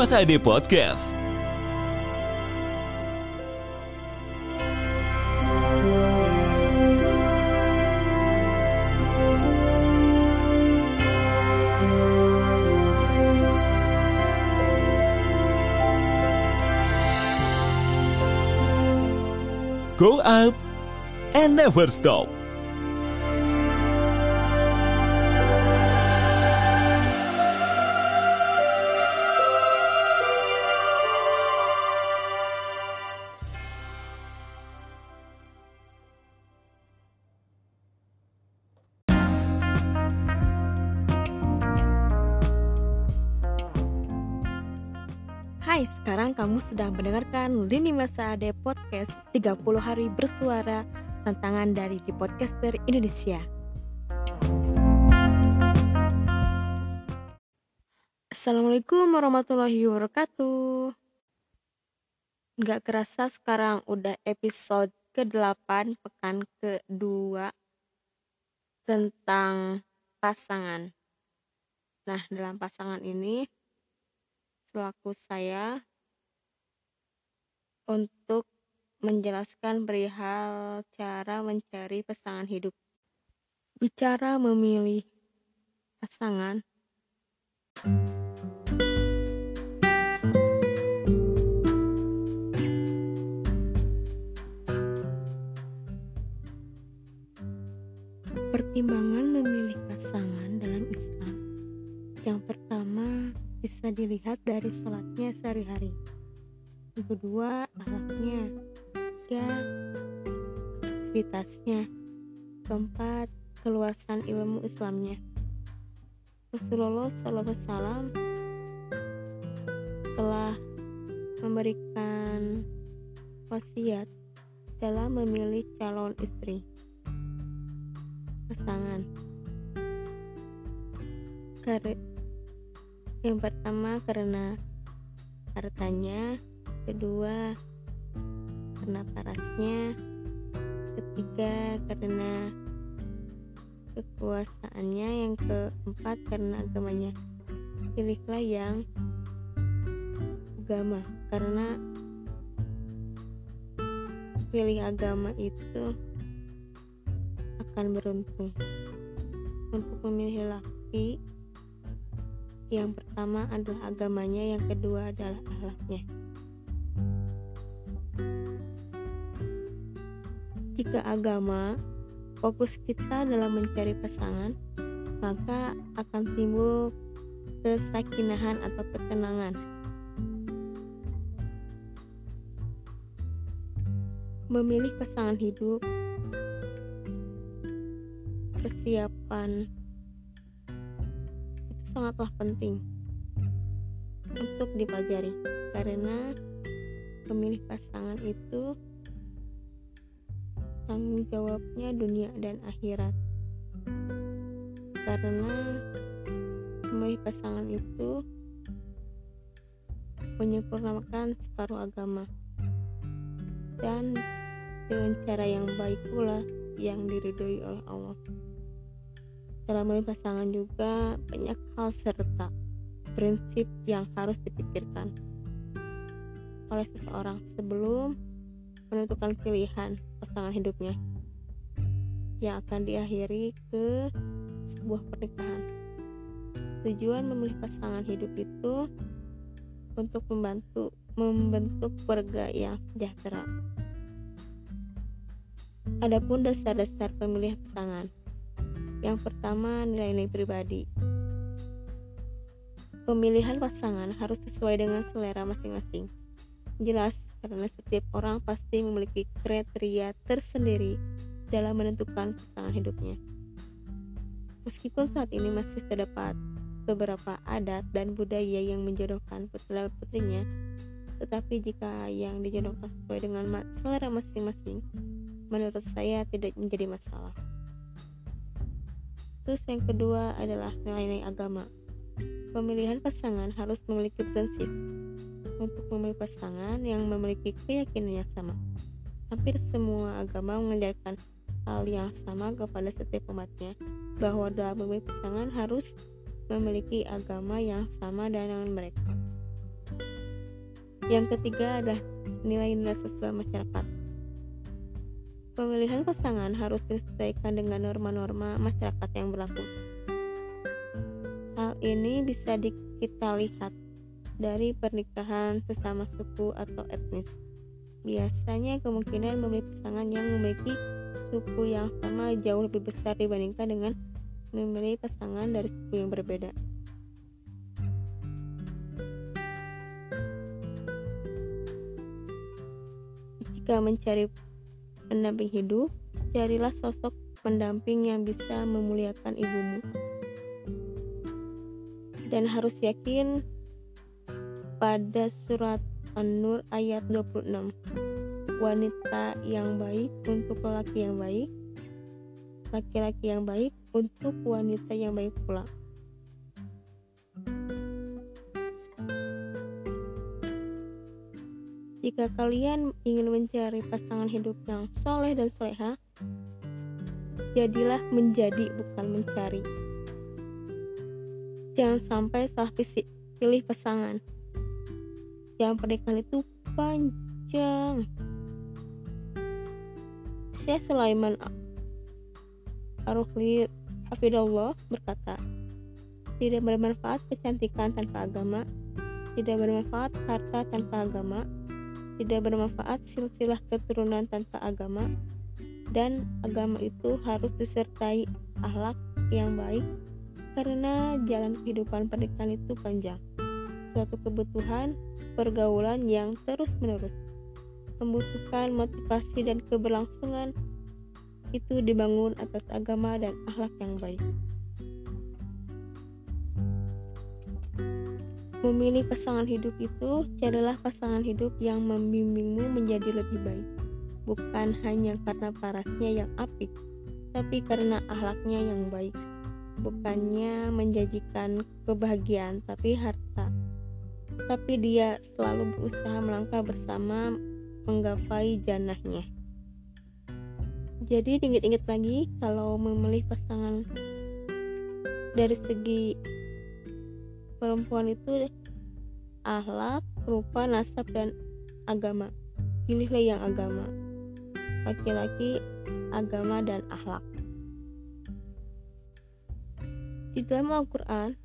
Masa Ade Podcast. Go up and never stop. Hai, sekarang kamu sedang mendengarkan Lini Masa Ade Podcast 30 Hari Bersuara Tantangan dari di Podcaster Indonesia. Assalamualaikum warahmatullahi wabarakatuh. Gak kerasa sekarang udah episode ke-8 pekan ke-2 Tentang pasangan. Nah, dalam pasangan ini selaku saya untuk menjelaskan perihal cara mencari pasangan hidup. Bicara memilih pasangan, pertimbangan memilih pasangan dilihat dari sholatnya sehari-hari. Yang kedua, akhlaknya. Tiga, aktivitasnya. Keempat, keluasan ilmu Islamnya. Rasulullah SAW telah memberikan wasiat dalam memilih calon istri pasangan. Karena yang pertama karena hartanya, kedua karena parasnya, ketiga karena kekuasaannya, yang keempat karena agamanya. Pilihlah yang agama karena pilih agama itu akan beruntung. Untuk memilih laki yang pertama adalah agamanya, yang kedua adalah akhlaknya. Jika agama fokus kita dalam mencari pasangan, maka akan timbul kesakinahan atau ketenangan. Memilih pasangan hidup, kesiapan sangatlah penting untuk dipelajari karena memilih pasangan itu tanggung jawabnya dunia dan akhirat. Karena memilih pasangan itu menyempurnakan separuh agama dan dengan cara yang baik pula yang diridhoi oleh Allah dalam memilih pasangan juga banyak hal serta prinsip yang harus dipikirkan oleh seseorang sebelum menentukan pilihan pasangan hidupnya yang akan diakhiri ke sebuah pernikahan. Tujuan memilih pasangan hidup itu untuk membantu membentuk keluarga yang sejahtera. Adapun dasar-dasar pemilihan pasangan yang pertama, nilai-nilai pribadi. Pemilihan pasangan harus sesuai dengan selera masing-masing. Jelas, karena setiap orang pasti memiliki kriteria tersendiri dalam menentukan pasangan hidupnya. Meskipun saat ini masih terdapat beberapa adat dan budaya yang menjodohkan putra putrinya, tetapi jika yang dijodohkan sesuai dengan selera masing-masing, menurut saya tidak menjadi masalah. Terus yang kedua adalah nilai-nilai agama. Pemilihan pasangan harus memiliki prinsip untuk memilih pasangan yang memiliki keyakinan yang sama. Hampir semua agama mengajarkan hal yang sama kepada setiap umatnya, bahwa dalam memilih pasangan harus memiliki agama yang sama dengan mereka. Yang ketiga adalah nilai-nilai sosial masyarakat. Pemilihan pasangan harus disesuaikan dengan norma-norma masyarakat yang berlaku. Hal ini bisa di, kita lihat dari pernikahan sesama suku atau etnis. Biasanya kemungkinan memilih pasangan yang memiliki suku yang sama jauh lebih besar dibandingkan dengan memilih pasangan dari suku yang berbeda. Jika mencari pendamping hidup, carilah sosok pendamping yang bisa memuliakan ibumu. Dan harus yakin pada surat An-Nur ayat 26. Wanita yang baik untuk lelaki yang baik, laki-laki yang baik untuk wanita yang baik pula. Jika kalian ingin mencari pasangan hidup yang soleh dan soleha, jadilah menjadi bukan mencari. Jangan sampai salah pilih pasangan. Jam pernikahan itu panjang. Syekh Sulaiman Aruhli Hafidullah berkata, tidak bermanfaat kecantikan tanpa agama, tidak bermanfaat harta tanpa agama, tidak bermanfaat silsilah keturunan tanpa agama dan agama itu harus disertai akhlak yang baik karena jalan kehidupan pernikahan itu panjang. Suatu kebutuhan pergaulan yang terus menerus membutuhkan motivasi dan keberlangsungan itu dibangun atas agama dan akhlak yang baik Memilih pasangan hidup itu adalah pasangan hidup yang membimbingmu menjadi lebih baik, bukan hanya karena parasnya yang apik, tapi karena akhlaknya yang baik. Bukannya menjanjikan kebahagiaan, tapi harta. Tapi dia selalu berusaha melangkah bersama menggapai janahnya. Jadi ingat-ingat lagi kalau memilih pasangan dari segi perempuan itu akhlak, rupa, nasab, dan agama. Pilihlah yang agama. Laki-laki, agama, dan akhlak. Di dalam Al-Quran,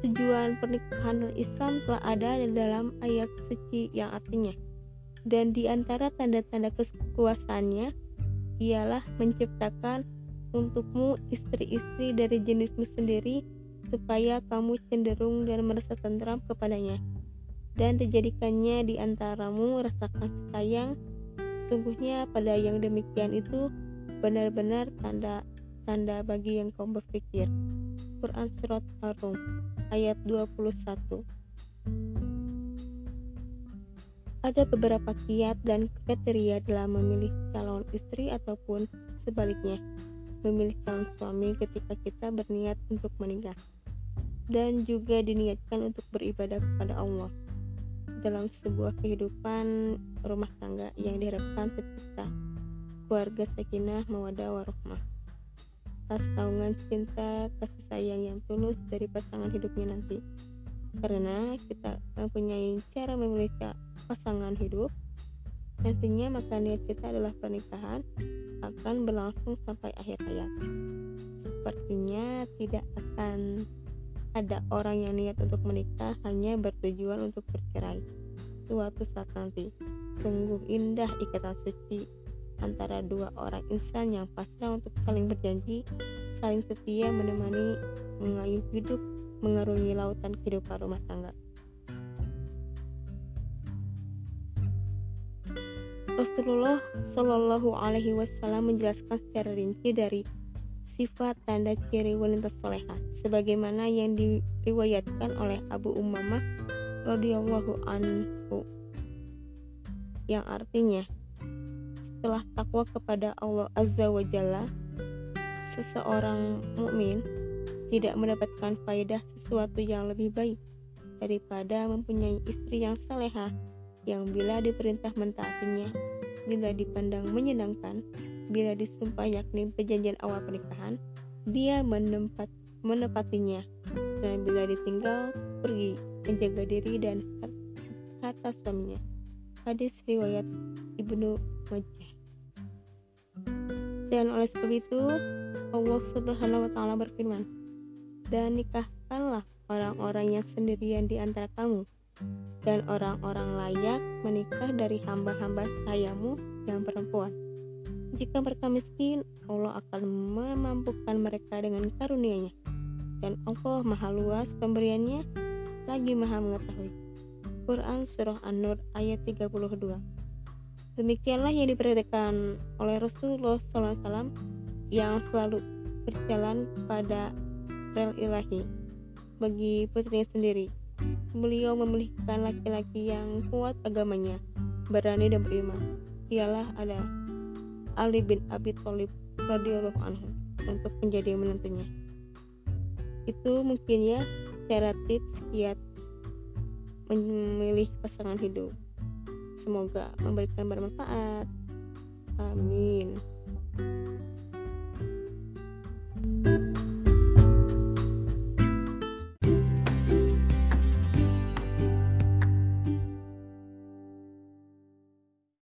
tujuan pernikahan Islam telah ada di dalam ayat suci yang artinya dan di antara tanda-tanda kekuasaannya ialah menciptakan untukmu istri-istri dari jenismu sendiri supaya kamu cenderung dan merasa tentram kepadanya dan dijadikannya di antaramu rasa kasih sayang. Sungguhnya pada yang demikian itu benar-benar tanda tanda bagi yang kau berpikir. Quran Surat Ar-Rum ayat 21 ada beberapa kiat dan kriteria dalam memilih calon istri ataupun sebaliknya memilih calon suami ketika kita berniat untuk menikah. Dan juga diniatkan untuk beribadah kepada Allah. Dalam sebuah kehidupan rumah tangga yang diharapkan tercipta keluarga sakinah mawadah warahmah atas naungan cinta kasih sayang yang tulus dari pasangan hidupnya nanti. Karena kita mempunyai cara memilih pasangan hidup nantinya maka niat kita adalah pernikahan akan berlangsung sampai akhir hayat sepertinya tidak akan ada orang yang niat untuk menikah hanya bertujuan untuk bercerai suatu saat nanti. Sungguh indah ikatan suci antara dua orang insan yang pasrah untuk saling berjanji, saling setia menemani mengayuh hidup mengarungi lautan kehidupan rumah tangga. Rasulullah Shallallahu Alaihi Wasallam menjelaskan secara rinci dari sifat tanda ciri wanita soleha sebagaimana yang diriwayatkan oleh Abu Umamah radhiyallahu anhu yang artinya setelah takwa kepada Allah Azza wa Jalla seseorang mukmin tidak mendapatkan faedah sesuatu yang lebih baik daripada mempunyai istri yang saleha yang bila diperintah mentaatinya bila dipandang menyenangkan bila disumpah yakni perjanjian awal pernikahan, dia menempat, menepatinya. Dan bila ditinggal pergi menjaga diri dan harta suaminya. Hadis riwayat Ibnu Majah. Dan oleh sebab itu Allah Subhanahu wa taala berfirman dan nikahkanlah orang-orang yang sendirian di antara kamu dan orang-orang layak menikah dari hamba-hamba sayamu yang perempuan. Jika mereka miskin, Allah akan memampukan mereka dengan karunia-Nya. Dan Allah maha luas pemberiannya, lagi maha mengetahui. Quran Surah An-Nur ayat 32 Demikianlah yang diperhatikan oleh Rasulullah SAW yang selalu berjalan pada rel ilahi bagi putrinya sendiri Beliau memilihkan laki-laki yang kuat agamanya, berani dan beriman. Ialah ada Ali bin Abi Thalib radhiyallahu anhu untuk menjadi menentunya. Itu mungkin ya cara tips kiat memilih pasangan hidup. Semoga memberikan bermanfaat. Amin.